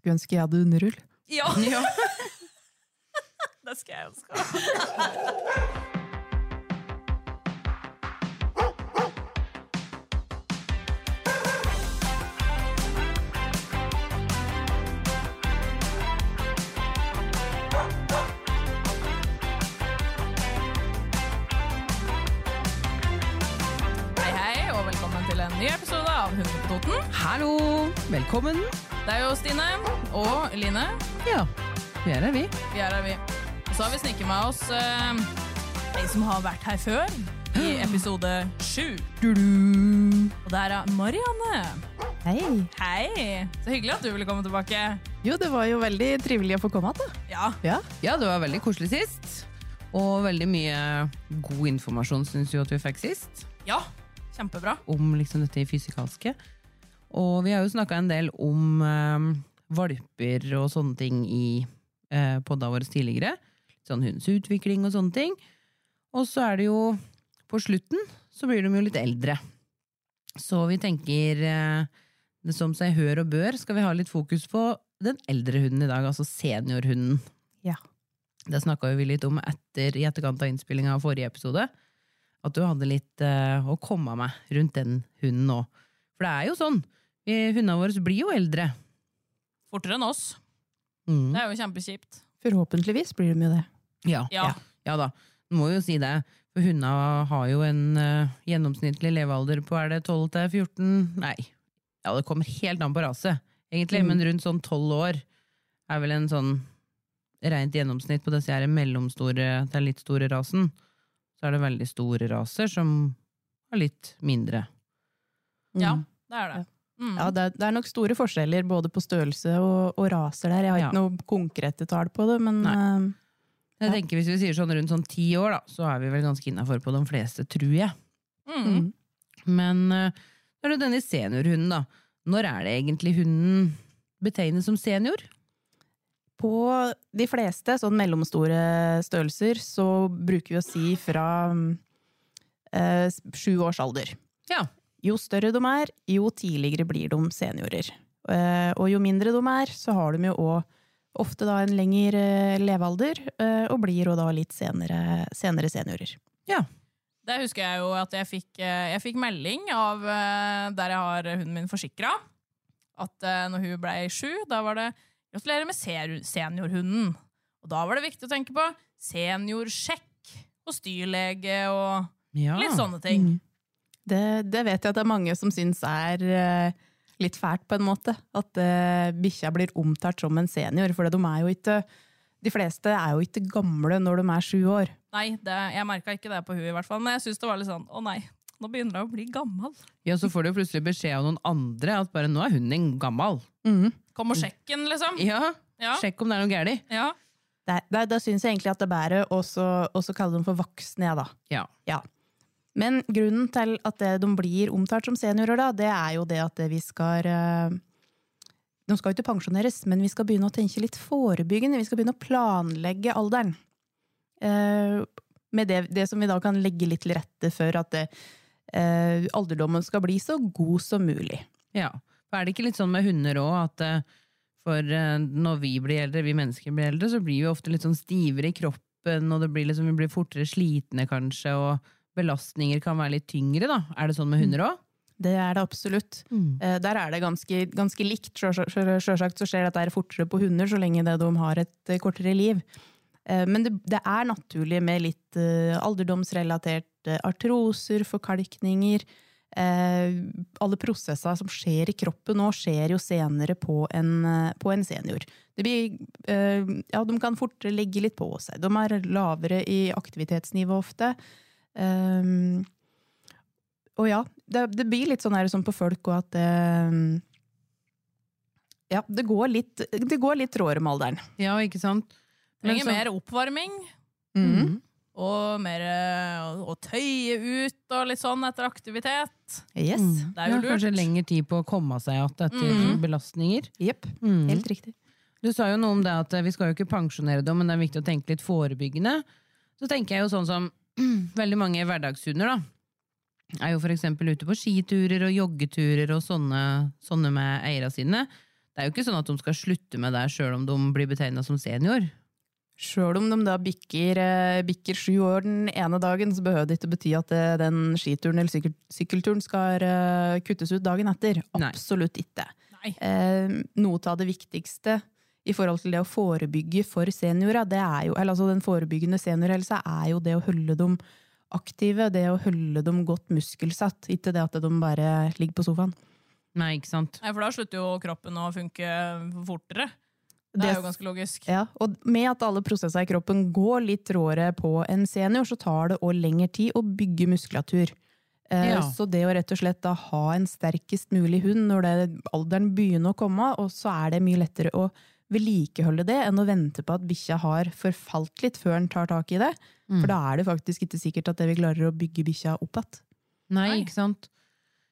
Skulle ønske jeg hadde underrull. Ja. det skal jeg ønske. Hei, hei, og velkommen til en ny episode av Hunden på Toten. Hallo! Velkommen. Det er jo Stine og Line. Ja, vi er her, vi. Vi er her, vi. Og så har vi snikket med oss eh, en som har vært her før, i episode sju. Og det er Marianne. Hei. Hei! Så hyggelig at du ville komme tilbake. Jo, det var jo veldig trivelig å få komme igjen, da. Ja. Ja. Ja, det var veldig koselig sist. Og veldig mye god informasjon syns vi at vi fikk sist. ja. Kjempebra. Om liksom dette fysikalske. Og vi har jo snakka en del om eh, valper og sånne ting i eh, podda våre tidligere. Sånn hundens utvikling og sånne ting. Og så er det jo På slutten så blir de jo litt eldre. Så vi tenker eh, det som seg hør og bør, skal vi ha litt fokus på den eldre hunden i dag, altså seniorhunden. Ja. Det snakka vi litt om etter, i etterkant av innspillinga av forrige episode. At du hadde litt uh, å komme med rundt den hunden nå. For det er jo sånn. Hundene våre blir jo eldre. Fortere enn oss. Mm. Det er jo kjempekjipt. Forhåpentligvis blir de jo det. Ja. Ja. ja da. Du må jo si det. For hundene har jo en uh, gjennomsnittlig levealder på er det 12 til 14 Nei, ja, det kommer helt an på rase, egentlig, Mm. men rundt sånn 12 år er vel en sånn rent gjennomsnitt på disse her mellomstore til litt store rasen. Så er det veldig store raser som har litt mindre. Ja, Mm. det er det. Mm. Ja, det er, det er nok store forskjeller både på størrelse og, og raser der. Jeg har Ja. ikke noe konkrete tall på det, men Nei. eh, Jeg Ja. tenker Hvis vi sier sånn rundt sånn ti år, da, så er vi vel ganske innafor på de fleste, tror jeg. Mm. mm. Men uh, er det denne seniorhunden, da. Når er det egentlig hunden betegnes som senior? På de fleste sånn mellomstore størrelser så bruker vi å si fra eh, sju års alder. Ja. Jo større de er, jo tidligere blir de seniorer. Eh, og jo mindre de er, så har de jo òg ofte da en lengre eh, levealder, eh, og blir jo da litt senere, senere seniorer. Det husker jeg jo at jeg fikk, eh, jeg fikk melding av der jeg har hunden min forsikra. At når hun blei sju, da var det 'gratulerer med seniorhunden'. Og da var det viktig å tenke på seniorsjekk hos dyrlege og ja. litt sånne ting. Det, det vet jeg at det er mange som syns er eh, litt fælt, på en måte. At uh, bikkja blir omtalt som en senior. For de er jo ikke De fleste er jo ikke gamle når de er sju år. Nei, det, jeg merka ikke det på hun i hvert fall, men jeg syns det var litt sånn 'å nei, nå begynner hun å bli gammel'. ja, så får du plutselig beskjed av noen andre at bare nå er hun din gammel. Kom og sjekk den, liksom. Ja, Ja. Sjekk om det er noe galt. ja. Da, da, da syns jeg egentlig at det bærer å så- å så kalle dem for voksne, ja, da. Ja. Men grunnen til at det, de blir omtalt som seniorer, da, det er jo det at vi skal eh, De skal jo ikke pensjoneres, men vi skal begynne å tenke litt forebyggende. Vi skal begynne å planlegge alderen. Eh, med det, det som vi da kan legge litt til rette for at det, eh, alderdommen skal bli så god som mulig. ja. For er det ikke litt sånn med hunder òg at eh, for eh, når vi blir eldre, vi mennesker blir eldre, så blir vi ofte litt sånn stivere i kroppen, og det blir liksom, vi blir fortere slitne kanskje, og belastninger kan være litt tyngre, da. Er det sånn med hunder òg? Det er det absolutt. Mm. Der er det ganske, ganske likt. Sjølsagt så skjer dette fortere på hunder så lenge det de har et eh, kortere liv. Eh, Men det, det er naturlig med litt eh, alderdomsrelaterte artroser, forkalkninger. Eh, alle prosesser som skjer i kroppen nå, skjer jo senere på en, eh, på en senior. Det blir, eh, ja, de kan fort legge litt på seg. De er lavere i aktivitetsnivå ofte. Og ja, det, det blir litt sånn her som på folk og at eh, Ja, det går litt, det litt råere med alderen. Ja, ikke sant? Trenger så- mer oppvarming. Mm. Og mer eh, å, tøye ut og litt sånn etter aktivitet. Yes. Mm. Det er jo ja. Kanskje lengre tid på å komme seg igjen etter Mhm. belastninger. Yep. Mm. Helt riktig. Du sa jo noe om det at eh, vi skal jo ikke pensjonere dem, men det er viktig å tenke litt forebyggende. Så tenker jeg jo sånn som veldig mange hverdagshunder, da. Er jo eksempel ute på skiturer og joggeturer og sånne, sånne med eierne sine. Det er jo ikke sånn at de skal slutte med det sjøl om de blir betegna som senior. Sjøl om de da bikker, eh, bikker sju år den ene dagen, så behøver det ikke bety at eh, den skituren eller sykkel, sykkelturen skal eh, kuttes ut dagen etter. Nei. Absolutt ikke. Nei. Eh, noe av det viktigste i forhold til det å forebygge for seniorer, det er jo, eller altså den forebyggende seniorhelse er jo det å holde dem aktive, det å holde dem godt muskelsatt, ikke det at de bare ligger på sofaen. Nei, ikke sant? Nei, for da slutter jo kroppen å funke fortere. Det er jo ganske logisk. Ja, og med at alle prosesser i kroppen går litt råere på en senior, så tar det òg lengre tid å bygge muskulatur. Eh, Ja. Så det å rett og slett da ha en sterkest mulig hund når det, alderen begynner å komme, og så er det mye lettere å vedlikeholde det enn å vente på at bikkja har forfalt litt før den tar tak i det. Mm. For da er det faktisk ikke sikkert at det vi klarer å bygge bikkja opp igjen. Nei, Nei. ikke sant?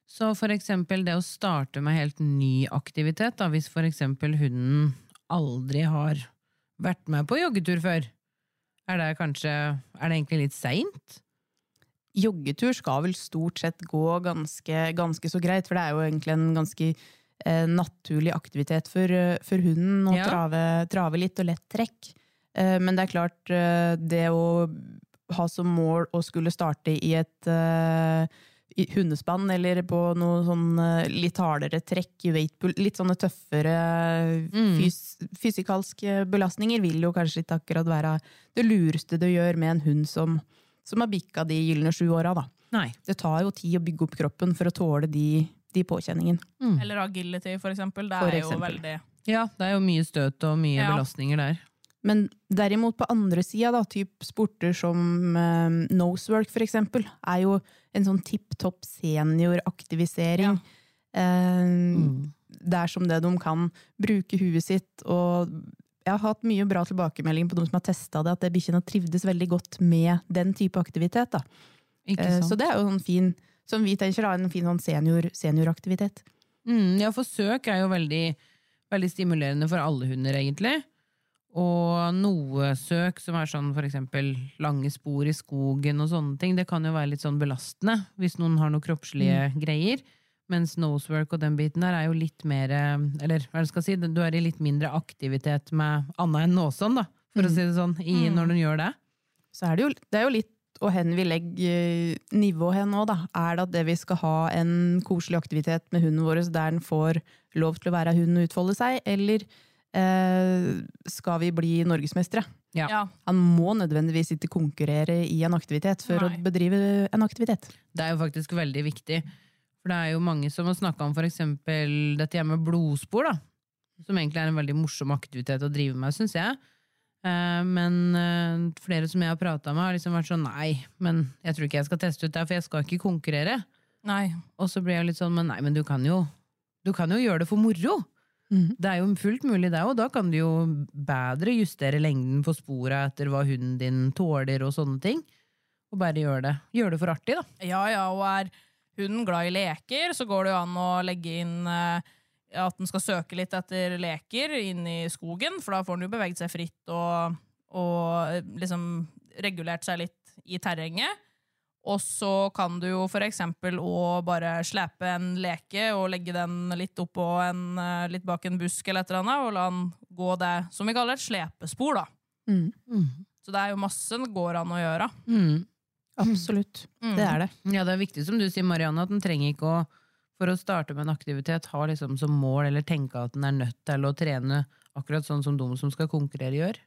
Så for eksempel det å starte med helt ny aktivitet, da, hvis for eksempel hunden aldri har vært med på joggetur før, er det kanskje Er det egentlig litt seint? Joggetur skal vel stort sett gå ganske, ganske så greit, for det er jo egentlig en ganske eh, naturlig aktivitet for, eh, for hunden å Ja. trave, trave litt og lett trekk. Eh, men det er klart, eh, det å ha som mål å skulle starte i et eh, hundespann eller på noe sånn eh, litt hardere trekk weightpull, litt sånne tøffere Mm. fys fysikalske belastninger vil jo kanskje ikke akkurat være det lureste du gjør med en hund som, som har bikka de gylne sju åra, da. Nei. Det tar jo tid å bygge opp kroppen for å tåle de, de påkjenningene. Eller agility, for eksempel. Det For er jo veldig Ja, det er jo mye støt og mye Ja. belastninger der. Men derimot på andre sida, da, typ sporter som eh, nosework for eksempel, er jo en sånn tipp topp senioraktivisering. Eh, Det er som det de kan bruke huet sitt, og jeg har hatt mye bra tilbakemelding på de som har testa det, at det bikkjene trivdes veldig godt med den type aktivitet. Da. Ikke Eh, sant? Så det er jo en fin, som vi tenker, da, en fin sånn senior, senioraktivitet. Mm, ja, for søk er jo veldig, veldig stimulerende for alle hunder, egentlig. Og noe søk som er sånn for eksempel lange spor i skogen og sånne ting, det kan jo være litt sånn belastende hvis noen har noen kroppslige greier. Mens nosework og den biten der er jo litt mer eh, Eller hva jeg skal si, du er i litt mindre aktivitet med annet enn nåsånn, da, for å si det sånn, i, når du gjør det. så er det jo, det er jo litt og hen vi legger nivå hen nå, da. Er det at det vi skal ha en koselig aktivitet med hunden vår der den får lov til å være hund og utfolde seg, eller eh, skal vi bli norgesmestere? Ja. Ja. Han må nødvendigvis ikke konkurrere i en aktivitet for Nei. å bedrive en aktivitet. Det er jo faktisk veldig viktig. For det er jo mange som har snakka om for eksempel dette her med blodspor, da. Som egentlig er en veldig morsom aktivitet å drive med, syns jeg. Eh, Men eh, flere som jeg har prata med, har liksom vært sånn nei, men jeg tror ikke jeg skal teste ut det, for jeg skal ikke konkurrere. Nei. Og så blir jeg litt sånn, men nei, men du kan jo, du kan jo gjøre det for moro. Mhm. Det er jo fullt mulig det, og da kan du jo bedre justere lengden på spora etter hva hunden din tåler og sånne ting. Og bare gjøre det. Gjør det for artig, da. Ja, ja, og er hunden glad i leker, så går det jo an å legge inn eh, at den skal søke litt etter leker inn i skogen, for da får den jo beveget seg fritt og, og eh, liksom regulert seg litt i terrenget. Og så kan du jo eksempel òg bare slepe en leke og legge den litt oppå en, eh, litt bak en busk eller et eller annet, og la den gå det som vi kaller et slepespor, da. Mm. Så det er jo masse det går an å gjøre. Mm. Absolutt. Mm. Det er det. Ja, det er viktig som du sier, Marianne, at den trenger ikke å for å starte med en aktivitet ha liksom som mål eller tenke at den er nødt til å trene akkurat sånn som de som skal konkurrere, gjør.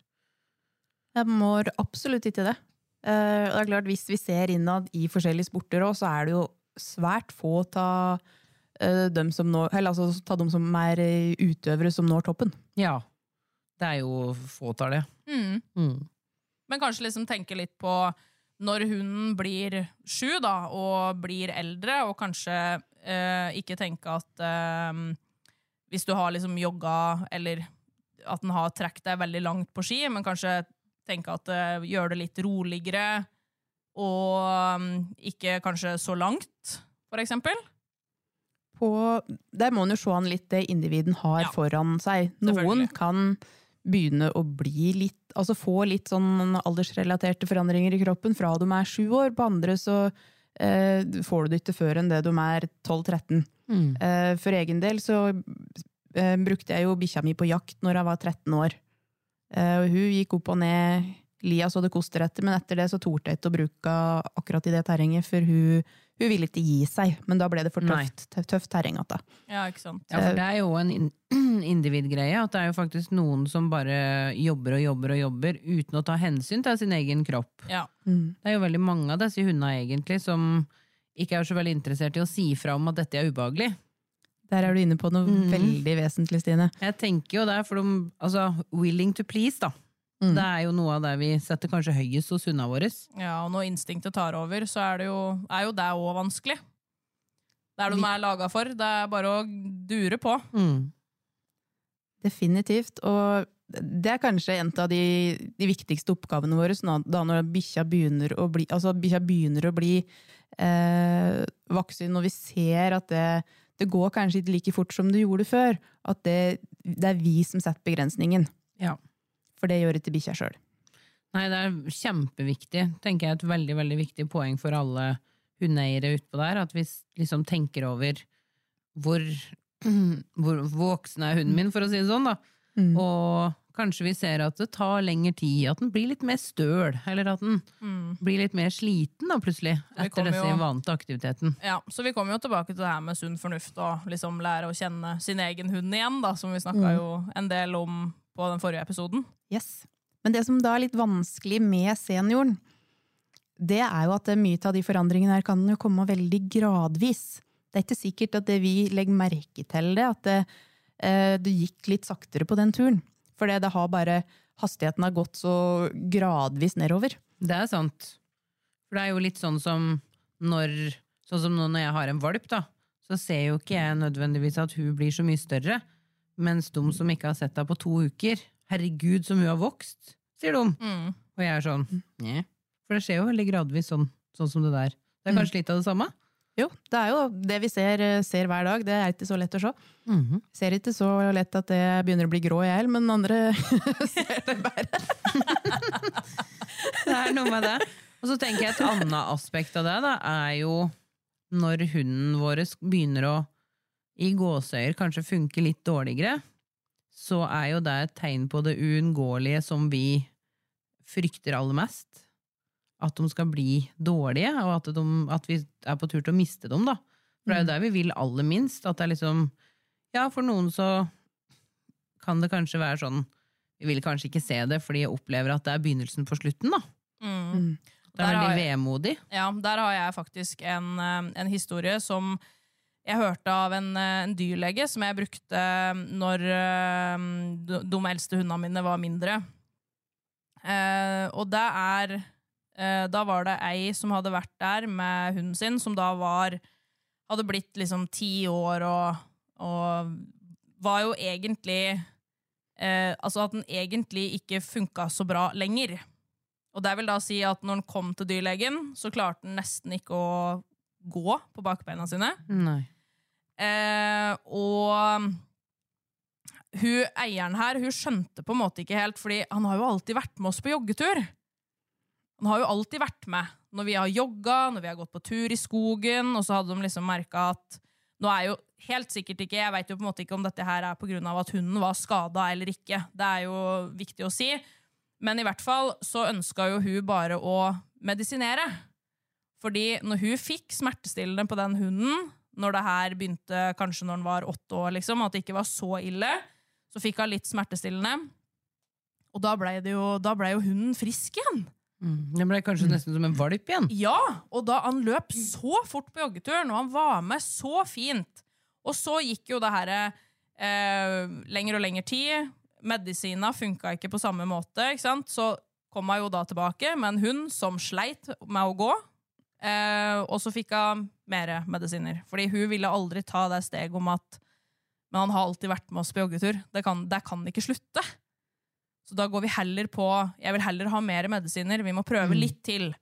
Jeg må absolutt ikke det. Eh, og det er klart, Hvis vi ser innad i forskjellige sporter òg, så er det jo svært få av dem som når, eller altså, ta dem som er eh, utøvere som når toppen. Ja. Det er jo fåtallet. Mm. Mm. Men kanskje liksom tenke litt på når hunden blir sju da, og blir eldre, og kanskje eh, ikke tenke at eh, hvis du har liksom jogga, eller at den har trukket deg veldig langt på ski, men kanskje tenke at uh, gjør det litt roligere, og um, ikke kanskje så langt, for eksempel. På, der må en jo se an litt det individen har Ja. foran seg. Noen kan begynne å bli litt Altså få litt sånn aldersrelaterte forandringer i kroppen fra de er sju år. På andre så eh, får du det ikke før enn det de er 12-13. Mm. Eh, for egen del så eh, brukte jeg jo bikkja mi på jakt når jeg var 13 år. Eh, og hun gikk opp og ned lia så det koster etter, men etter det så torde jeg ikke å bruke akkurat i det terrenget, for hun, hun ville ikke gi seg. Men da ble det for tøft, tøft, tøft terreng igjen. Ja, ikke sant? Ja, for det er jo en individgreie. At det er jo faktisk noen som bare jobber og jobber og jobber uten å ta hensyn til sin egen kropp. Ja. Mm. Det er jo veldig mange av disse hundene egentlig som ikke er så veldig interessert i å si fra om at dette er ubehagelig. Der er du inne på noe mm. veldig vesentlig, Stine. Jeg tenker jo det, for de, altså, willing to please, da. Mm. Det er jo noe av det vi setter kanskje høyest hos hundene våre. ja, og når instinktet tar over, så er, det jo, er jo det òg vanskelig. Det er det de er laga for. Det er bare å dure på. Mm. Definitivt. Og det er kanskje en av de, de viktigste oppgavene våre nå, da når bikkja begynner å bli, altså begynner å bli eh, voksen, og vi ser at det, det går kanskje ikke like fort som det gjorde før. At det, det er vi som setter begrensningen. Ja. For det gjør ikke bikkja sjøl. Nei, det er kjempeviktig, tenker jeg, et veldig, veldig viktig poeng for alle hundeeiere utpå der, at vi liksom tenker over hvor, hvor voksen er hunden min, for å si det sånn, da. Mm. Og kanskje vi ser at det tar lengre tid, at den blir litt mer støl, eller at den Mm. blir litt mer sliten da, plutselig, etter disse jo- vante aktiviteten. Ja, Så vi kommer jo tilbake til det her med sunn fornuft og liksom lære å kjenne sin egen hund igjen, da, som vi snakka jo en del om på den forrige episoden. Yes. Men det som da er litt vanskelig med senioren, det er jo at mye av de forandringene her kan jo komme veldig gradvis. Det er ikke sikkert at det vi legger merke til det, at det, eh, det gikk litt saktere på den turen. For det, det har bare Hastigheten har gått så gradvis nedover. Det er sant. For det er jo litt sånn som når Sånn som nå når jeg har en valp, da, så ser jo ikke jeg nødvendigvis at hun blir så mye større. Mens de som ikke har sett henne på to uker, herregud som hun har vokst, sier de. Mm. Og jeg er sånn. For det skjer jo veldig gradvis sånn, sånn som det der. Det er kanskje litt av det samme? Jo, det er jo det vi ser, eh, ser hver dag. Det er ikke så lett å se. Mhm. Ser ikke så lett at det begynner å bli grå i hjel, men andre ser det bare. Det er noe med det. Og så tenker jeg et annet aspekt av det, da, er jo når hunden vår begynner å i gåseøyer kanskje funke litt dårligere, så er jo det et tegn på det uunngåelige som vi frykter aller mest. At de skal bli dårlige, og at, de, at vi er på tur til å miste dem, da. For det er jo der vi vil aller minst. At det er liksom Ja, for noen så kan det kanskje være sånn Vi vil kanskje ikke se det fordi jeg opplever at det er begynnelsen på slutten, da. Mm. Det er veldig vemodig. Ja, der har jeg faktisk en, eh, en historie som jeg hørte av en, eh, en dyrlege som jeg brukte når eh, de, de eldste hundene mine var mindre. Eh, og det er Da var det ei som hadde vært der med hunden sin, som da var Hadde blitt liksom ti år og, og var jo egentlig eh, Altså at den egentlig ikke funka så bra lenger. Og det vil da si at når den kom til dyrlegen, så klarte den nesten ikke å gå på bakbeina sine. Nei. Eh, og hun eieren her hun skjønte på en måte ikke helt, fordi han har jo alltid vært med oss på joggetur. Han har jo alltid vært med når vi har jogga, når vi har gått på tur i skogen, og så hadde de liksom merka at nå er jo helt sikkert ikke, Jeg vet jo på en måte ikke om dette her er av at hunden var skada eller ikke. Det er jo viktig å si. Men i hvert fall så ønska jo hun bare å medisinere. Fordi når hun fikk smertestillende på den hunden, når det her begynte kanskje når hun var åtte år, liksom, at det ikke var så ille, så fikk hun litt smertestillende. Og da blei ble jo hunden frisk igjen. Mm. Det ble kanskje nesten som en valp igjen. Ja, og da han løp så fort på joggeturen, og han var med så fint. Og så gikk jo det her eh, lenger og lenger tid. Medisina funka ikke på samme måte, ikke sant? så kom hun jo da tilbake med en hund som sleit med å gå. Eh, og så fikk hun mer medisiner. Fordi hun ville aldri ta det steget om at men han har alltid vært med oss på joggetur. Det kan, det kan ikke slutte. Så da går vi heller på Jeg vil heller ha mer medisiner. Vi må prøve litt til.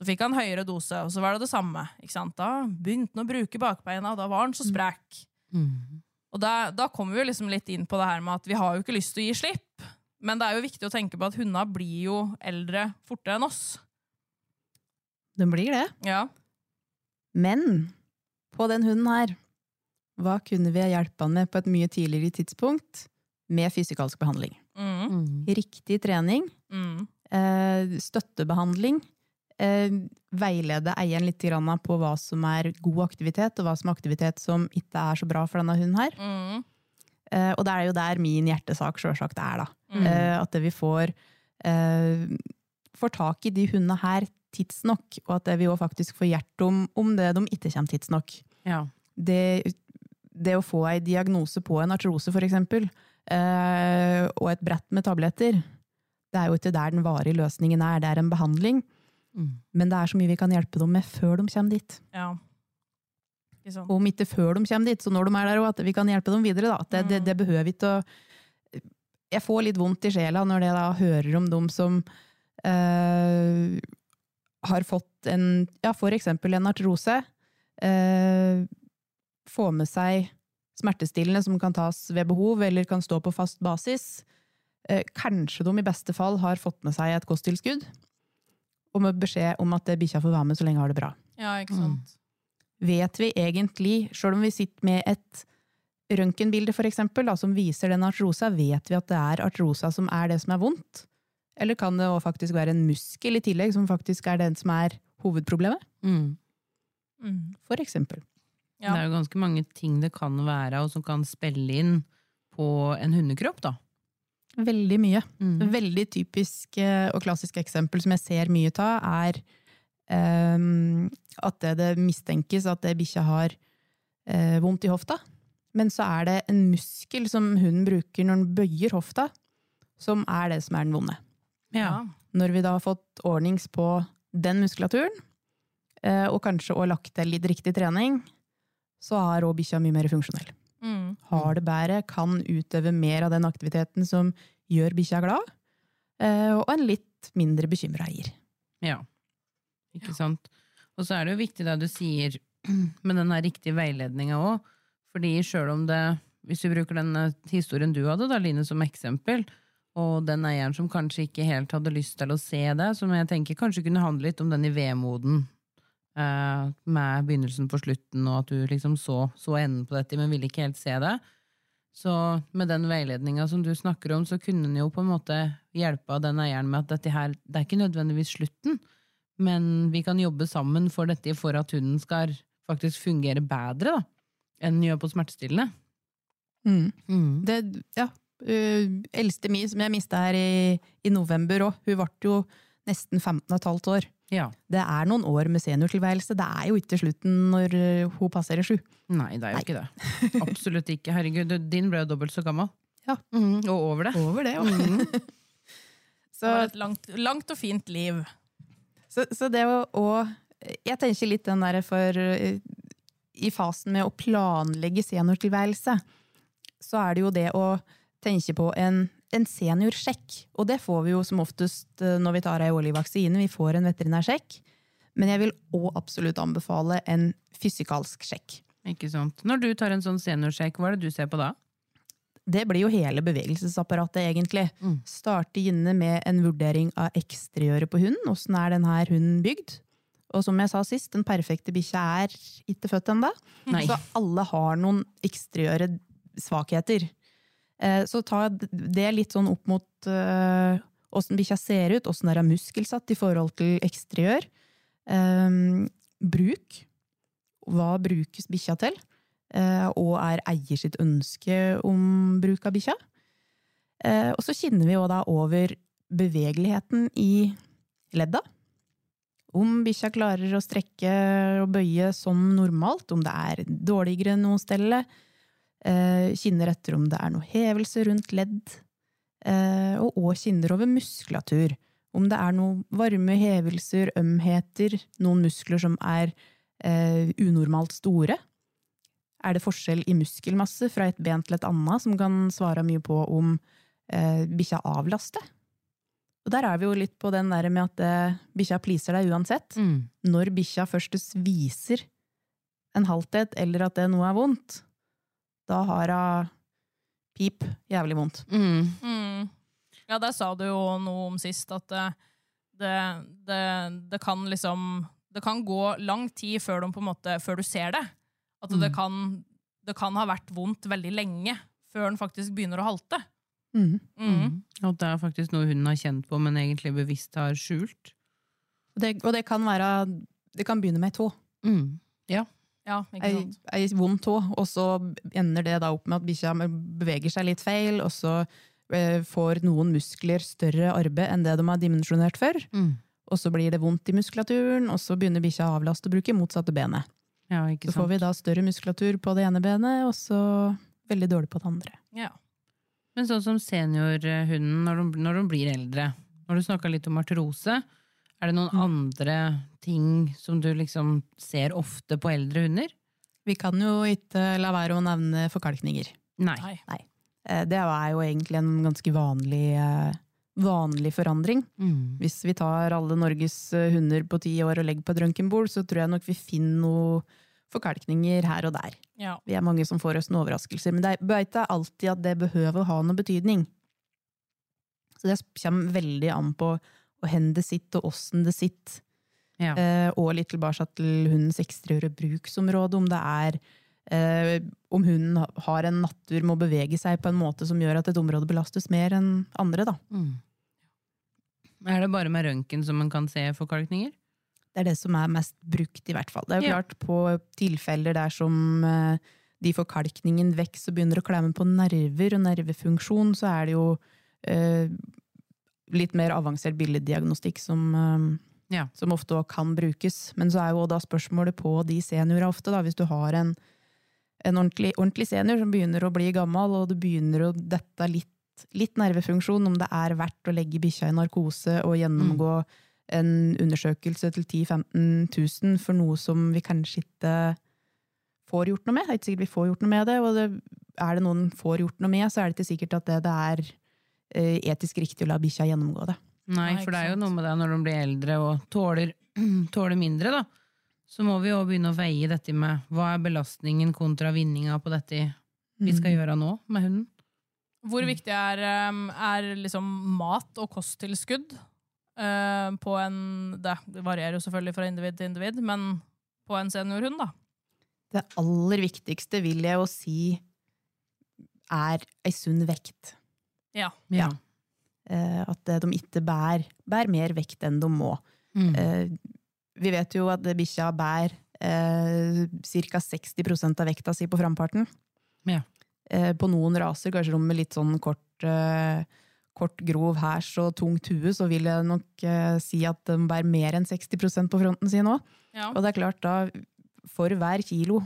Så fikk han høyere dose, og så var det det samme. Da begynte han å bruke bakbeina, og da var han så sprek. Og da, da kommer vi jo liksom litt inn på det her med at vi har jo ikke lyst til å gi slipp. Men det er jo viktig å tenke på at hundene blir jo eldre fortere enn oss. De blir det. Ja. Men på den hunden her, hva kunne vi ha hjulpet han med på et mye tidligere tidspunkt med fysikalsk behandling? Mm. Riktig trening, Mm. eh, støttebehandling, eh, veilede eieren litt på hva som er god aktivitet, og hva som er aktivitet som ikke er så bra for denne hunden her. Mm. Eh, og det er jo der min hjertesak sjølsagt er, da. Mm. Eh, at vi får, eh, får tak i de hundene her tidsnok, og at vi òg faktisk får hjerte om, om det de ikke kommer tidsnok. Ja. Det, det å få ei diagnose på en artrose, for eksempel, og et brett med tabletter, det er jo ikke der den varige løsningen er, det er en behandling. Mm. Men det er så mye vi kan hjelpe dem med før de kommer dit. Ja. Ikke om ikke før de kommer dit, så når de er der òg, at vi kan hjelpe dem videre. Det, det, det behøver ikke å Jeg får litt vondt i sjela når jeg da hører om dem som eh, har fått en Ja, for eksempel en artrose. Eh, få med seg smertestillende som kan tas ved behov, eller kan stå på fast basis. Eh, kanskje de i beste fall har fått med seg et kosttilskudd, og med beskjed om at bikkja får være med så lenge har det bra Ja, ikke sant? vet vi egentlig, sjøl om vi sitter med et røntgenbilde eksempel, som viser den artrosa, vet vi at det er artrosa som er det som er vondt? Eller kan det også faktisk være en muskel i tillegg, som faktisk er den som er hovedproblemet? Mm. Mm. For eksempel. Ja. Det er jo ganske mange ting det kan være, og som kan spille inn på en hundekropp, da. Veldig mye. Mm. Veldig typisk eh, og klassisk eksempel som jeg ser mye av, er um, at det, det mistenkes at det bikkja har uh, vondt i hofta. Men så er det en muskel som hunden bruker når den bøyer hofta, som er det som er den vonde. Ja. Når vi da har fått ordnings på den muskulaturen, eh, og kanskje også lagt til litt riktig trening, så er òg bikkja mye mer funksjonell. Mm. Har det bedre, kan utøve mer av den aktiviteten som gjør bikkja glad, eh, og en litt mindre bekymra eier. Ja. Ikke sant? Og så er det jo viktig det du sier med den riktige veiledninga òg. Fordi sjøl om det, hvis vi bruker den eh, historien du hadde, da, Line, som eksempel, og den eieren som kanskje ikke helt hadde lyst til å se det, som jeg tenker kanskje kunne handle litt om den i vemoden, med begynnelsen på slutten, og at du liksom så, så enden på dette, men ville ikke helt se det. Så med den veiledninga som du snakker om, så kunne en jo på en måte hjelpe den eieren med at dette her, det er ikke nødvendigvis slutten, men vi kan jobbe sammen for dette for at hunden skal faktisk fungere bedre da, enn den gjør på smertestillende. Mm. Det, ja, uh, eldste mi, som jeg mista her i, i november òg, hun ble jo nesten 15 15 år. Ja. Det er noen år med seniortilværelse. Det er jo ikke slutten når uh, hun passerer sju. Nei, det er jo ikke det. Absolutt ikke. Herregud, din ble jo dobbelt så gammel. Ja. Mm, og over det. Over det, Mm. Det Så, var et langt, langt og fint liv. så, så det å, å Jeg tenker litt den derre for uh, I fasen med å planlegge seniortilværelse, så er det jo det å tenke på en, en seniorsjekk. Og det får vi jo som oftest uh, når vi tar ei årlig vaksine. Vi får en veterinærsjekk. Men jeg vil òg absolutt anbefale en fysikalsk sjekk. Ikke sant. Når du tar en sånn seniorsjekk, hva er det du ser på da? Det blir jo hele bevegelsesapparatet, egentlig. Mm. Starte inne med en vurdering av eksteriøret på hunden. Åssen er denne hunden bygd? Og som jeg sa sist, den perfekte bikkja er ikke født ennå. Så alle har noen eksteriøre svakheter. Eh, Så ta det litt sånn opp mot eh, åssen bikkja ser ut, åssen er muskelsatt i forhold til eksteriør. Eh, bruk. Hva brukes bikkja til? Eh, og er eier sitt ønske om bruk av bikkja. Og så kjenner vi jo da over bevegeligheten i ledda. Om bikkja klarer å strekke og bøye som normalt, om det er dårligere noe stelle. Eh, kinner etter om det er noe hevelse rundt ledd. Eh, og òg kinner over muskulatur. Om det er noe varme hevelser, ømheter, noen muskler som er eh, unormalt store. Er det forskjell i muskelmasse fra et ben til et annet, som kan svare mye på om eh, bikkja avlaster? Og der er vi jo litt på den der med at eh, bikkja pleaser deg uansett. Mm. Når bikkja først viser en halthet, eller at det noe er vondt, da har hun pip jævlig vondt. Mm. Mm. Ja, der sa du jo noe om sist, at det, det, det, det kan liksom Det kan gå lang tid før, de på en måte, før du ser det. At det, Mm. kan, det kan ha vært vondt veldig lenge før den faktisk begynner å halte. Og Mm. Mm. At det er faktisk noe hunden har kjent på, men egentlig bevisst har skjult. Og, det, og det kan være Det kan begynne med ei tå. Mm. Ja, Ei, ei vond tå, og så ender det da opp med at bikkja beveger seg litt feil, og så eh, får noen muskler større arbeid enn det de har dimensjonert for. Mm. Og så blir det vondt i muskulaturen, og så begynner bikkja å avlaste og bruke motsatte benet. Ja, ikke Så får vi da større muskulatur på det ene benet, og så veldig dårlig på det andre. Ja. Men sånn som seniorhunden når de, når de blir eldre, når du snakka litt om artrose, er det noen andre ting som du liksom ser ofte på eldre hunder? Vi kan jo ikke la være å nevne forkalkninger. Nei. Nei. Eh, Det er jo egentlig en ganske vanlig, eh, vanlig forandring. Mm. Hvis vi tar alle Norges eh, hunder på ti år og legger på et røntgenbord, så tror jeg nok vi finner noe forkalkninger her og der. Ja. Vi er mange som får oss noen overraskelser, men det er ikke alltid at det behøver å ha noe betydning. Så det kommer veldig an på hvor det sitter, og åssen det sitter. Ja. Eh, og litt tilbake til hundens eksteriøre bruksområde, om det er eh, om hunden har en natur med å bevege seg på en måte som gjør at et område belastes mer enn andre. Da. Mm. Er det bare med røntgen som man kan se forkalkninger? Det er det som er mest brukt, i hvert fall. Det er jo Ja. klart på tilfeller der som eh, de forkalkningen vokser og begynner å klemme på nerver og nervefunksjon, så er det jo eh, litt mer avansert billeddiagnostikk som, eh, Ja. som ofte også kan brukes. Men så er jo da spørsmålet på de seniora ofte, da, hvis du har en, en ordentlig, ordentlig senior som begynner å bli gammel, og det begynner å dette litt, litt nervefunksjon, om det er verdt å legge bikkja i narkose og gjennomgå en undersøkelse til 10 000-15 000 for noe som vi kanskje ikke får gjort noe med. Det er ikke sikkert vi får gjort noe med det, og det, er det noen får gjort noe med, så er det ikke sikkert at det, det er eh, etisk riktig å la bikkja gjennomgå det. Nei, for det er jo noe med det når de blir eldre og tåler, tåler mindre, da. Så må vi jo begynne å veie dette med hva er belastningen kontra vinninga på dette vi Mm. skal gjøre nå med hunden. Hvor viktig er, um, er liksom mat og kosttilskudd uh, på en Det varierer jo selvfølgelig fra individ til individ, men på en seniorhund, da? Det aller viktigste vil jeg jo si er ei sunn vekt. Ja. Ja. Eh, at eh, de ikke bærer, bær mer vekt enn de må. Mm. Eh, vi vet jo at bikkja bærer eh, ca. 60 av vekta si på framparten. Ja. Eh, på noen raser, kanskje de med litt sånn kort, eh, kort grov hæs og tungt hue, så vil jeg nok eh, si at de bærer mer enn 60% på fronten sin òg. Ja. Og det er klart da, for hver kilo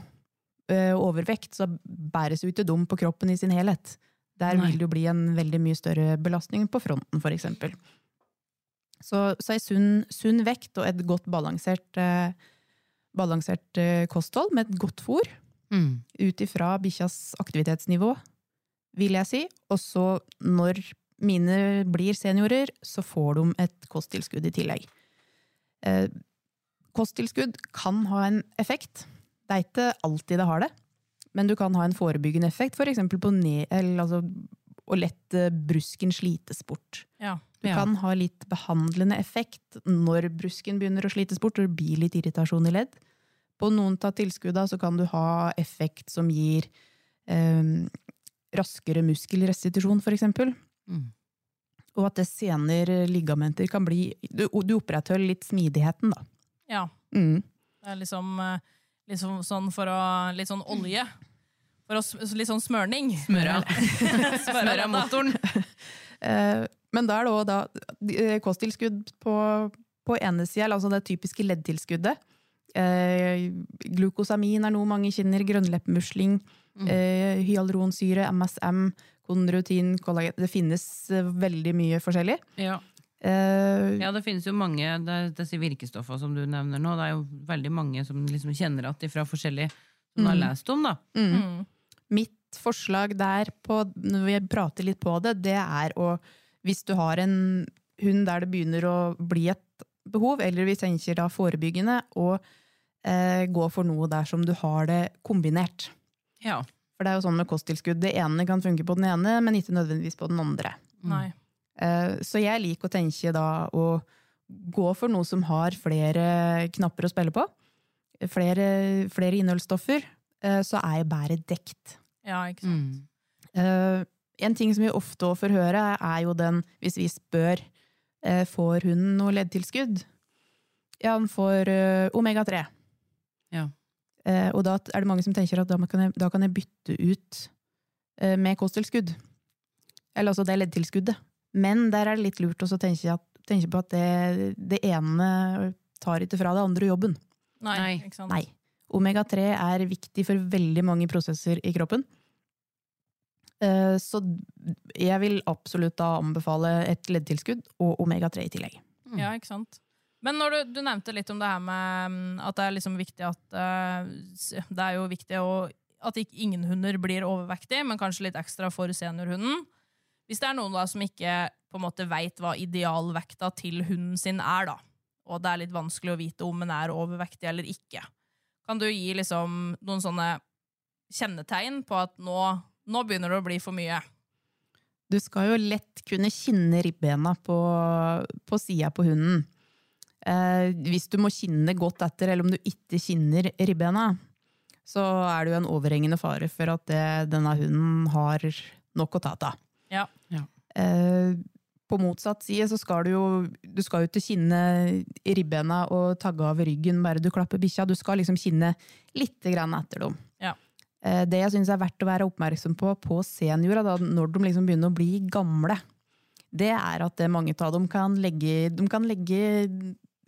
overvekt, så bæres jo ikke dum på kroppen i sin helhet. Der vil det jo bli en veldig mye større belastning på fronten, eksempel. Så, så ei sunn, sunn vekt og et godt balansert, eh, balansert eh, kosthold med et godt fôr, Mm. ut ifra bikkjas aktivitetsnivå, vil jeg si. Og så, når mine blir seniorer, så får de et kosttilskudd i tillegg. Eh, kosttilskudd kan ha en effekt. Det er ikke alltid det har det, men du kan ha en forebyggende effekt, f.eks. på ned, eller, altså, å lette brusken slites bort. Ja. Du Ja. kan ha litt behandlende effekt når brusken begynner å slites bort og det blir litt irritasjon i ledd. På noen av tilskudda så kan du ha effekt som gir eh, raskere muskelrestitusjon, eksempel. Mm. Og at det senere ligamenter kan bli Du, du opprettholder litt smidigheten, da. ja. Mm. Det er liksom, liksom sånn å Litt sånn olje. For oss litt sånn smørning. Smøra. av motoren. Eh, men da er det òg da eh, kosttilskudd på, på ene sida, altså det typiske leddtilskuddet. Eh, glukosamin er noe mange kjenner, grønnleppemusling, Mm. eh, hyaluronsyre, MSM, konrutin, kollagen Det finnes eh, veldig mye forskjellig. Ja. Eh, ja, det finnes jo mange det, disse virkestoffene som du nevner nå. Det er jo veldig mange som liksom kjenner at de fra forskjellige som du har lest om, da. Mm. Mitt forslag der, på, når vi prater litt på det, det er å Hvis du har en hund der det begynner å bli et behov, eller vi tenker da forebyggende, og eh, gå for noe der som du har det kombinert. Ja. For det er jo sånn med kosttilskudd. Det ene kan funke på den ene, men ikke nødvendigvis på den andre. Nei. Eh, Så jeg liker å tenke da å gå for noe som har flere knapper å spille på. Flere, flere innholdsstoffer. Eh, Så er jeg bedre dekt. Ja, ikke sant. Mm. Eh, En ting som vi ofte får høre, er jo den hvis vi spør eh, får hunden noe leddtilskudd. Ja, han får eh, omega-3. Ja. Eh, og da er det mange som tenker at da kan jeg, da kan jeg bytte ut eh, med kosttilskudd. Eller altså det leddtilskuddet. Men der er det litt lurt å tenke, tenke på at det, det ene tar ikke fra det andre jobben. Nei, Nei. Ikke sant. Nei. Omega-3 er viktig for veldig mange prosesser i kroppen. Eh, Så jeg vil absolutt da anbefale et leddtilskudd og omega-3 i tillegg. Ja, ikke sant. Men når du, du nevnte litt om det her med mm, at det er liksom viktig at eh, Det er jo viktig å, at ikke, ingen hunder blir overvektig, men kanskje litt ekstra for seniorhunden. Hvis det er noen da som ikke på en måte veit hva idealvekta til hunden sin er, da, og det er litt vanskelig å vite om den er overvektig eller ikke, kan du gi liksom noen sånne kjennetegn på at nå, nå begynner det å bli for mye? Du skal jo lett kunne kinne ribbena på, på sida på hunden. Eh, hvis du må kinne godt etter, eller om du ikke kinner ribbena, så er det jo en overhengende fare for at det, denne hunden har nok å ta av. Ja. Eh, på motsatt side så skal du jo du skal jo til kinne ribbena og tagge av ryggen bare du klapper bikkja. Du skal liksom kinne litt grann etter dem. Ja. Eh, Det jeg syns er verdt å være oppmerksom på på seniora, da, når de liksom begynner å bli gamle, det er at det mange av dem kan legge, de kan legge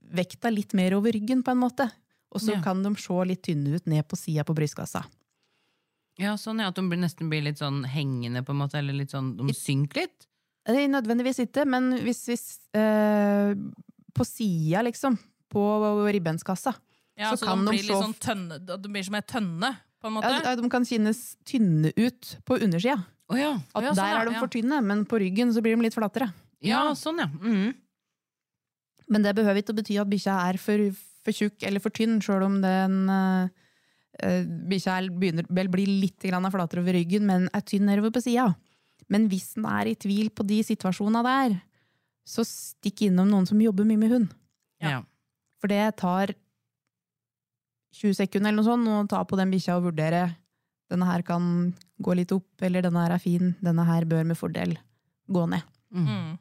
vekta litt mer over ryggen, på en måte. Og så Ja. kan de se litt tynne ut ned på sida på brystkassa. Ja, sånn ja, at de nesten blir litt sånn hengende, på en måte, eller litt sånn, de synker litt. Det er nødvendigvis ikke, men hvis, hvis eh, På sida, liksom, på ribbenskassa, Ja, Så så, kan de de blir litt slå- sånn tønne, de blir som ei tønne, på en måte. ja, de kan kjennes tynne ut på undersida. Oh, ja. oh, ja, sånn, der er de for tynne, men på ryggen så blir de litt flatere. ja, sånn ja. Mm. Men det behøver ikke å bety at bikkja er for, for tjukk eller for tynn, sjøl om den uh, bikkja begynner vel litt flatere over ryggen, men er tynn nedover på sida. Men hvis den er i tvil på de situasjonene der, så stikk innom noen som jobber mye med hund. Ja. For det tar 20 sekunder eller noe sånt å ta på den bikkja og vurdere denne her kan gå litt opp, eller denne her er fin, denne her bør med fordel gå ned. Mm.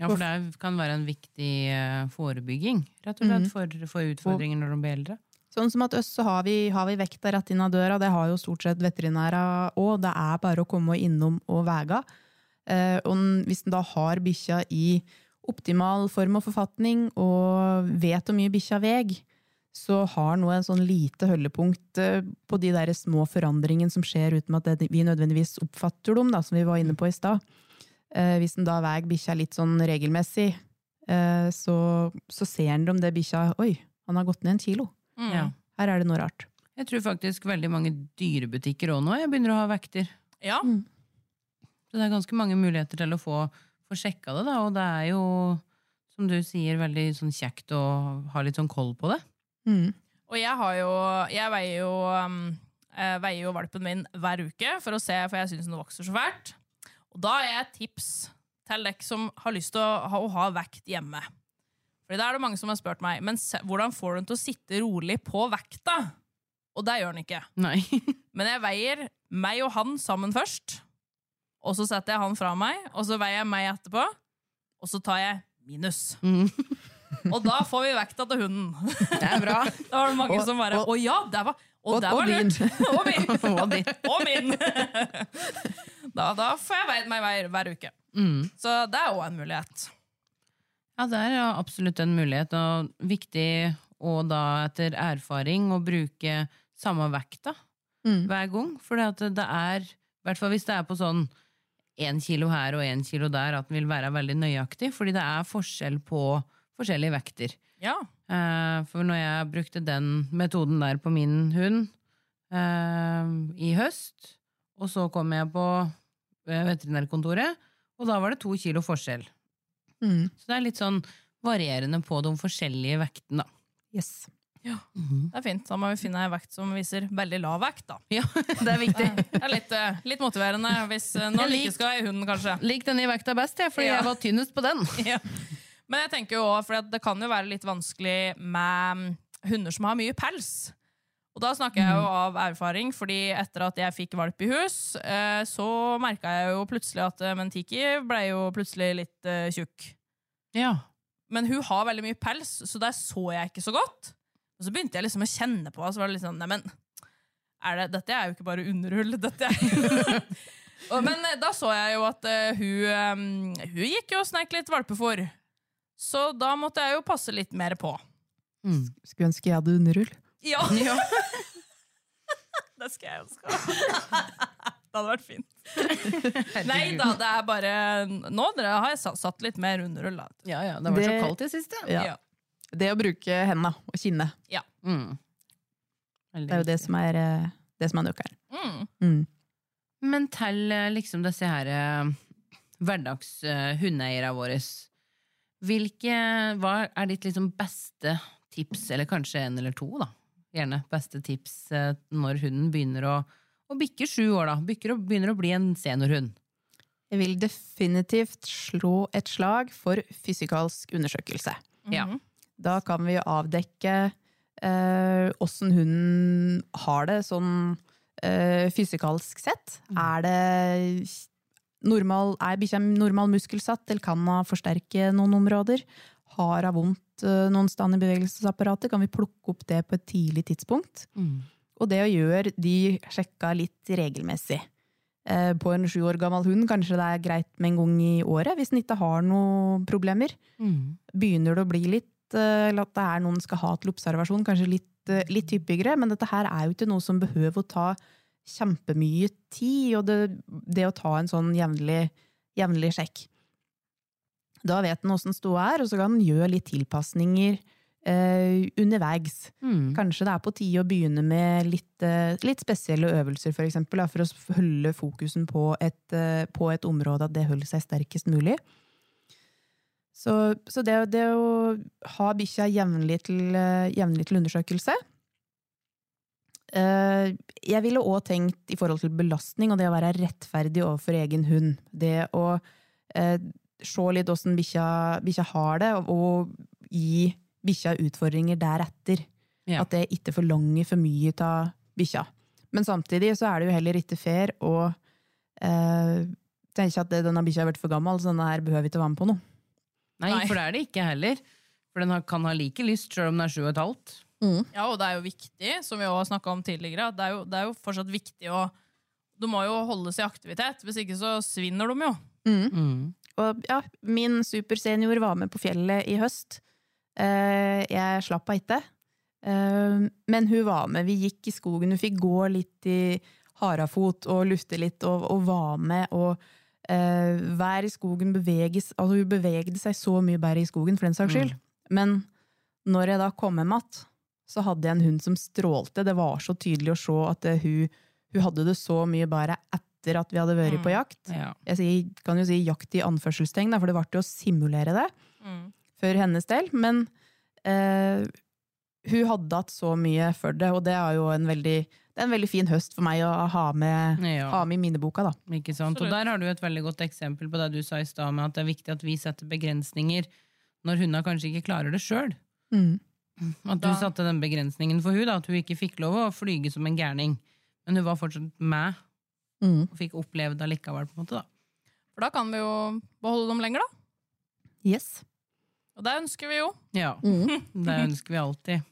ja, for det kan være en viktig eh, forebygging, rett og slett, Mhm. for, for utfordringer når de blir eldre. Sånn som at øst så har vi, har vi vekta rett inn av døra, det har jo stort sett veterinæra òg. Det er bare å komme innom og vega. Eh, og hvis en da har bikkja i optimal form og forfatning, og vet hvor mye bikkja veg, så har nå en sånn lite holdepunkt eh, på de der små forandringene som skjer uten at det, vi nødvendigvis oppfatter dem, da, som vi var inne på i stad. Eh, hvis en da veier bikkja litt sånn regelmessig, eh, så, så ser en om det bikkja Oi, han har gått ned en kilo. Mm. Ja. Her er det noe rart. Jeg tror faktisk veldig mange dyrebutikker òg nå jeg begynner å ha vekter. Ja. Så det er ganske mange muligheter til å få, få sjekka det, da. Og det er jo, som du sier, veldig sånn kjekt å ha litt sånn koll på det. Mm. Og jeg har jo Jeg veier jo, um, eh, veier jo valpen min hver uke for å se, for jeg syns den vokser så fælt. Og da er et tips til dere som har lyst til å ha, å ha vekt hjemme. Fordi da er det mange som har spurt meg Men hvordan får du den til å sitte rolig på vekta? Og det gjør den ikke. Nei. Men jeg veier meg og han sammen først. Og så setter jeg han fra meg, og så veier jeg meg etterpå. Og så tar jeg minus. Mm. Og da får vi vekta til hunden. Det er bra. Da var det mange Og- som bare og- Å ja, det var, og og- det var lurt! og min! Og min. og min! da, da får jeg veid meg hver, hver uke. Mm. Så det er òg en mulighet. Ja, det er absolutt en mulighet, og viktig å da etter erfaring å bruke samme vekta Mm. hver gang. For det er, i hvert fall hvis det er på sånn én kilo her og én kilo der, at den vil være veldig nøyaktig. Fordi det er forskjell på forskjellige vekter. Ja. Eh, For når jeg brukte den metoden der på min hund, eh, i høst. Og så kom jeg på eh, veterinærkontoret, og da var det to kilo forskjell. Mm. Så det er litt sånn varierende på de forskjellige vektene, da. Yes. Det er fint. Da må vi finne ei vekt som viser veldig lav vekt, da. Ja. Det er viktig. Det er litt, eh, litt motiverende hvis noen når du lik- ikke skal ha i hunden, kanskje. Lik denne i vekta best, jeg, fordi Ja. jeg var tynnest på den. Ja. Men jeg tenker jo også, for det kan jo være litt vanskelig med mm, hunder som har mye pels. Og da snakker jeg jo av erfaring, fordi etter at jeg fikk valp i hus, eh, så merka jeg jo plutselig at eh, Mentiki ble jo plutselig litt eh, tjukk. Ja. Men hun har veldig mye pels, så der så jeg ikke så godt. Og så begynte jeg liksom å kjenne på henne, så var det litt sånn Neimen, det, dette er jo ikke bare underhull, dette er Og- Men da så jeg jo at hun, hun gikk jo og snek litt valpefòr. Så da måtte jeg jo passe litt mer på. Mm. Skulle ønske jeg hadde underhull. Ja! det skal jeg ønske. det hadde vært fint. Nei da, det er bare Nå dere har jeg satt litt mer underhull. da. Ja, ja, det var så kaldt i siste. Ja. Ja. Det å bruke hendene og kinne, Mm. Det er jo det som er, eh, det som er nøkkelen. Mm. Mm. Men til eh, liksom disse her hverdagshundeeierne eh, våre, hvilke hva er ditt liksom beste tips, eller kanskje en eller to, da? Gjerne beste tips eh, når hunden begynner å, å bikke sju år, da. Bikker og begynner å bli en seniorhund. Jeg vil definitivt slå et slag for fysikalsk undersøkelse. Ja. Mhm. Da kan vi avdekke eh, hunden har det sånn eh, fysikalsk sett. Er det normal, er bikkja normal muskelsatt, eller kan hun forsterke noen områder? Har av vondt eh, noen steder i bevegelsesapparatet? Kan vi plukke opp det på et tidlig tidspunkt? Og det å gjøre de sjekka litt regelmessig. Eh, På en sju år gammel hund kanskje det er greit med en gang i året, hvis den ikke har noen problemer Mm. begynner det å bli litt eh, Eller at det er noen skal ha til observasjon, kanskje litt, litt hyppigere. Men dette her er jo ikke noe som behøver å ta kjempemye tid. Og det, det å ta en sånn jevnlig, jevnlig sjekk. Da vet han åssen ståa er, og så kan han gjøre litt tilpasninger eh, underveis. Mm. Kanskje det er på tide å begynne med litt, eh, litt spesielle øvelser, for eksempel, for å holde fokusen på et, eh, på et område, at det holder seg sterkest mulig. Så, så det, det å ha bikkja jevnlig til, eh, jevnlig til undersøkelse eh, Jeg ville òg tenkt i forhold til belastning og det å være rettferdig overfor egen hund. Det å eh, se litt åssen bikkja har det, og, gi bikkja utfordringer deretter. Ja. At det ikke forlanger for mye av bikkja. Men samtidig så er det jo heller ikke fair å eh, tenke at det- denne bikkja har vært for gammel, så denne her behøver ikke være med på noe. Nei, Nei. for det er det ikke heller. For den har, kan ha like lyst sjøl om den er sju og et halvt. Ja, og det er jo viktig, som vi også har snakka om tidligere, at det er, jo, det er jo fortsatt viktig å Du må jo holdes i aktivitet, hvis ikke så svinner de jo. Mm. Og ja, min supersenior var med på fjellet i høst. Eh, jeg slapp henne ikke. Eh, men hun var med. Vi gikk i skogen. Hun fikk gå litt i harafot og lufte litt, og, og var med. Og uh, være i skogen beveges Altså, hun bevegde seg så mye bedre i skogen, for den saks skyld. Men når jeg da kom hjem igjen, så hadde jeg en hund som strålte. Det var så tydelig å se at hun, hun hadde det så mye bedre etter at vi hadde vært på jakt Ja. jeg kan jo si jakt i anførselstegn, for det ble til å simulere det Mm. for hennes del. Men eh, hun hadde hatt så mye for det, og det er jo en veldig, det er en veldig fin høst for meg å ha med, Ja. ha med i minneboka. da. Ikke sant? Og der har du et veldig godt eksempel på det du sa i stad, med at det er viktig at vi setter begrensninger når hundene kanskje ikke klarer det sjøl. At du Da- satte den begrensningen for hun da, at hun ikke fikk lov å flyge som en gærning. Men hun var fortsatt med Mm. og fikk oppleve det likevel. på en måte da. For da kan vi jo beholde dem lenger, da. Yes. Og det ønsker vi jo. Ja, Mm. Det ønsker vi alltid.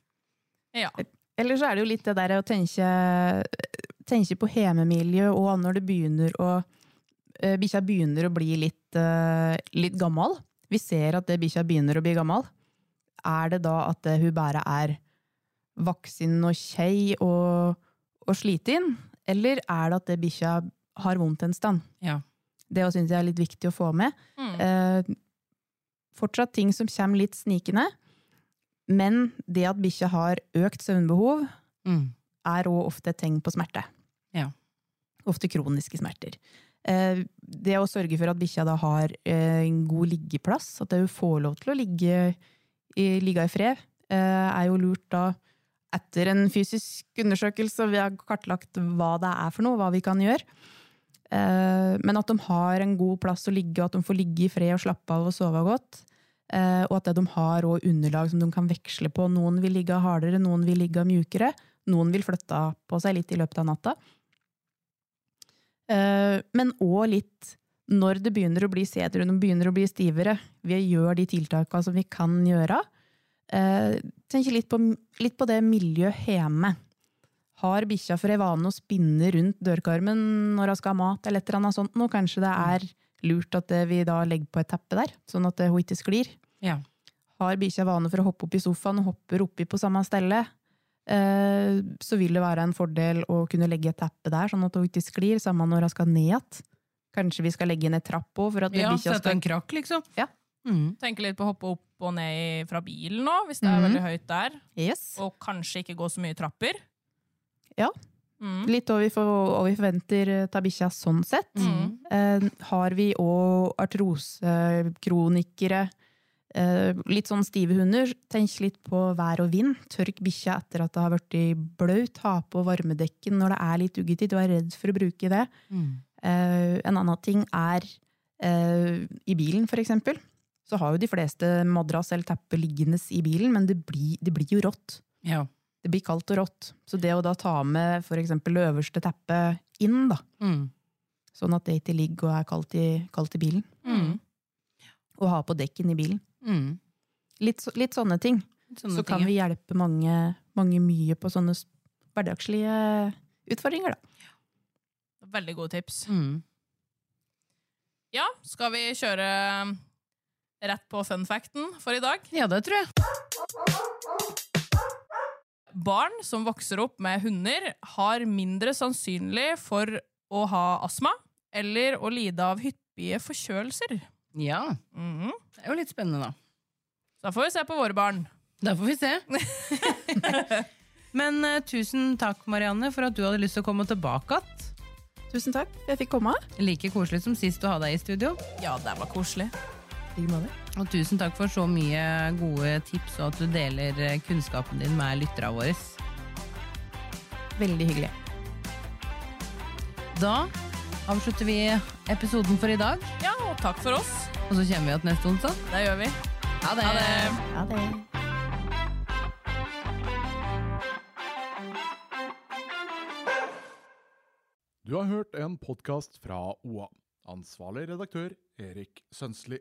Ja. Eller så er det jo litt det der å tenke, tenke på hjemmemiljø, og når det begynner å eh, Bikkja begynner å bli litt, eh, litt gammel. Vi ser at det bikkja begynner å bli gammel. Er det da at hun bare er voksen og kjei og, og sliten? Eller er det at det bikkja har vondt en stand? Ja. Det syns jeg er litt viktig å få med. Mm. Eh, fortsatt ting som kommer litt snikende. Men det at bikkja har økt søvnbehov, Mm. er òg ofte et tegn på smerte. Ja. Ofte kroniske smerter. Eh, det å sørge for at bikkja da har eh, en god liggeplass, at hun får lov til å ligge i, ligge i fred, eh, er jo lurt da etter en fysisk undersøkelse, vi har kartlagt hva det er for noe, hva vi kan gjøre. Eh, Men at de har en god plass å ligge, og at de får ligge i fred og slappe av og sove godt. Eh, Og at det de har òg underlag som de kan veksle på. Noen vil ligge hardere, noen vil ligge mjukere. Noen vil flytte på seg litt i løpet av natta. Eh, Men òg litt når det begynner å bli sedere, når de begynner å bli stivere. Vi gjør de tiltakene som vi kan gjøre. Eh, tenker litt på, litt på det miljøet hjemme. Har bikkja for ei vane å spinne rundt dørkarmen når hun skal ha mat, eller et eller annet sånt nå, Kanskje det er lurt at vi da legger på et teppe der, sånn at hun ikke sklir? Ja. Har bikkja vane for å hoppe opp i sofaen og hopper oppi på samme stelle, eh, så vil det være en fordel å kunne legge et teppe der, sånn at hun ikke sklir, samme når hun skal ned igjen. Kanskje vi skal legge inn et trapp òg, for at ja bikkja Sette skal en krakk, liksom. Ja. Mm. Tenke litt på å hoppe opp og ned fra bilen nå, hvis det er Mhm. veldig høyt der. Yes. Og kanskje ikke gå så mye trapper. Ja. Mm. Litt over, hva vi forventer av bikkja sånn sett. Mm. Eh, har vi òg artrosekronikere, eh, litt sånn stive hunder, tenk litt på vær og vind. Tørk bikkja etter at det har blitt blaut. Ha på varmedekken når det er litt uggetid, og er redd for å bruke det. Mm. Eh, en annen ting er eh, i bilen, for eksempel. Så har jo de fleste madrass eller teppe liggende i bilen, men det blir, det blir jo rått. Ja. Det blir kaldt og rått. Så det å da ta med eksempel det øverste teppet inn, da, Mm. sånn at det ikke ligger og er kaldt i, kaldt i bilen, Mm. og ha på dekken i bilen. Mm. Litt, litt sånne ting. Sånne så kan vi hjelpe mange, mange mye på sånne hverdagslige utfordringer, da. Veldig gode tips. Mm. Ja, skal vi kjøre rett på fun facten for i dag? Ja, det tror jeg. Barn som vokser opp med hunder, har mindre sannsynlig for å ha astma eller å lide av hyppige forkjølelser. Ja. Mhm. Det er jo litt spennende, da. Så da får vi se på våre barn. Da får vi se. Men uh, tusen takk, Marianne, for at du hadde lyst til å komme tilbake igjen. Tusen takk jeg fikk komme. Like koselig som sist du hadde deg i studio. Ja, det var koselig. Og tusen takk for så mye gode tips, og at du deler eh, kunnskapen din med lytterne våre. Veldig hyggelig. Da avslutter vi episoden for i dag, Ja, og takk for oss. og så kommer vi igjen neste onsdag. Det gjør vi. Ha det! Ha det. Ha det. Du har hørt en podkast fra OA. Ansvarlig redaktør Erik Sønsli.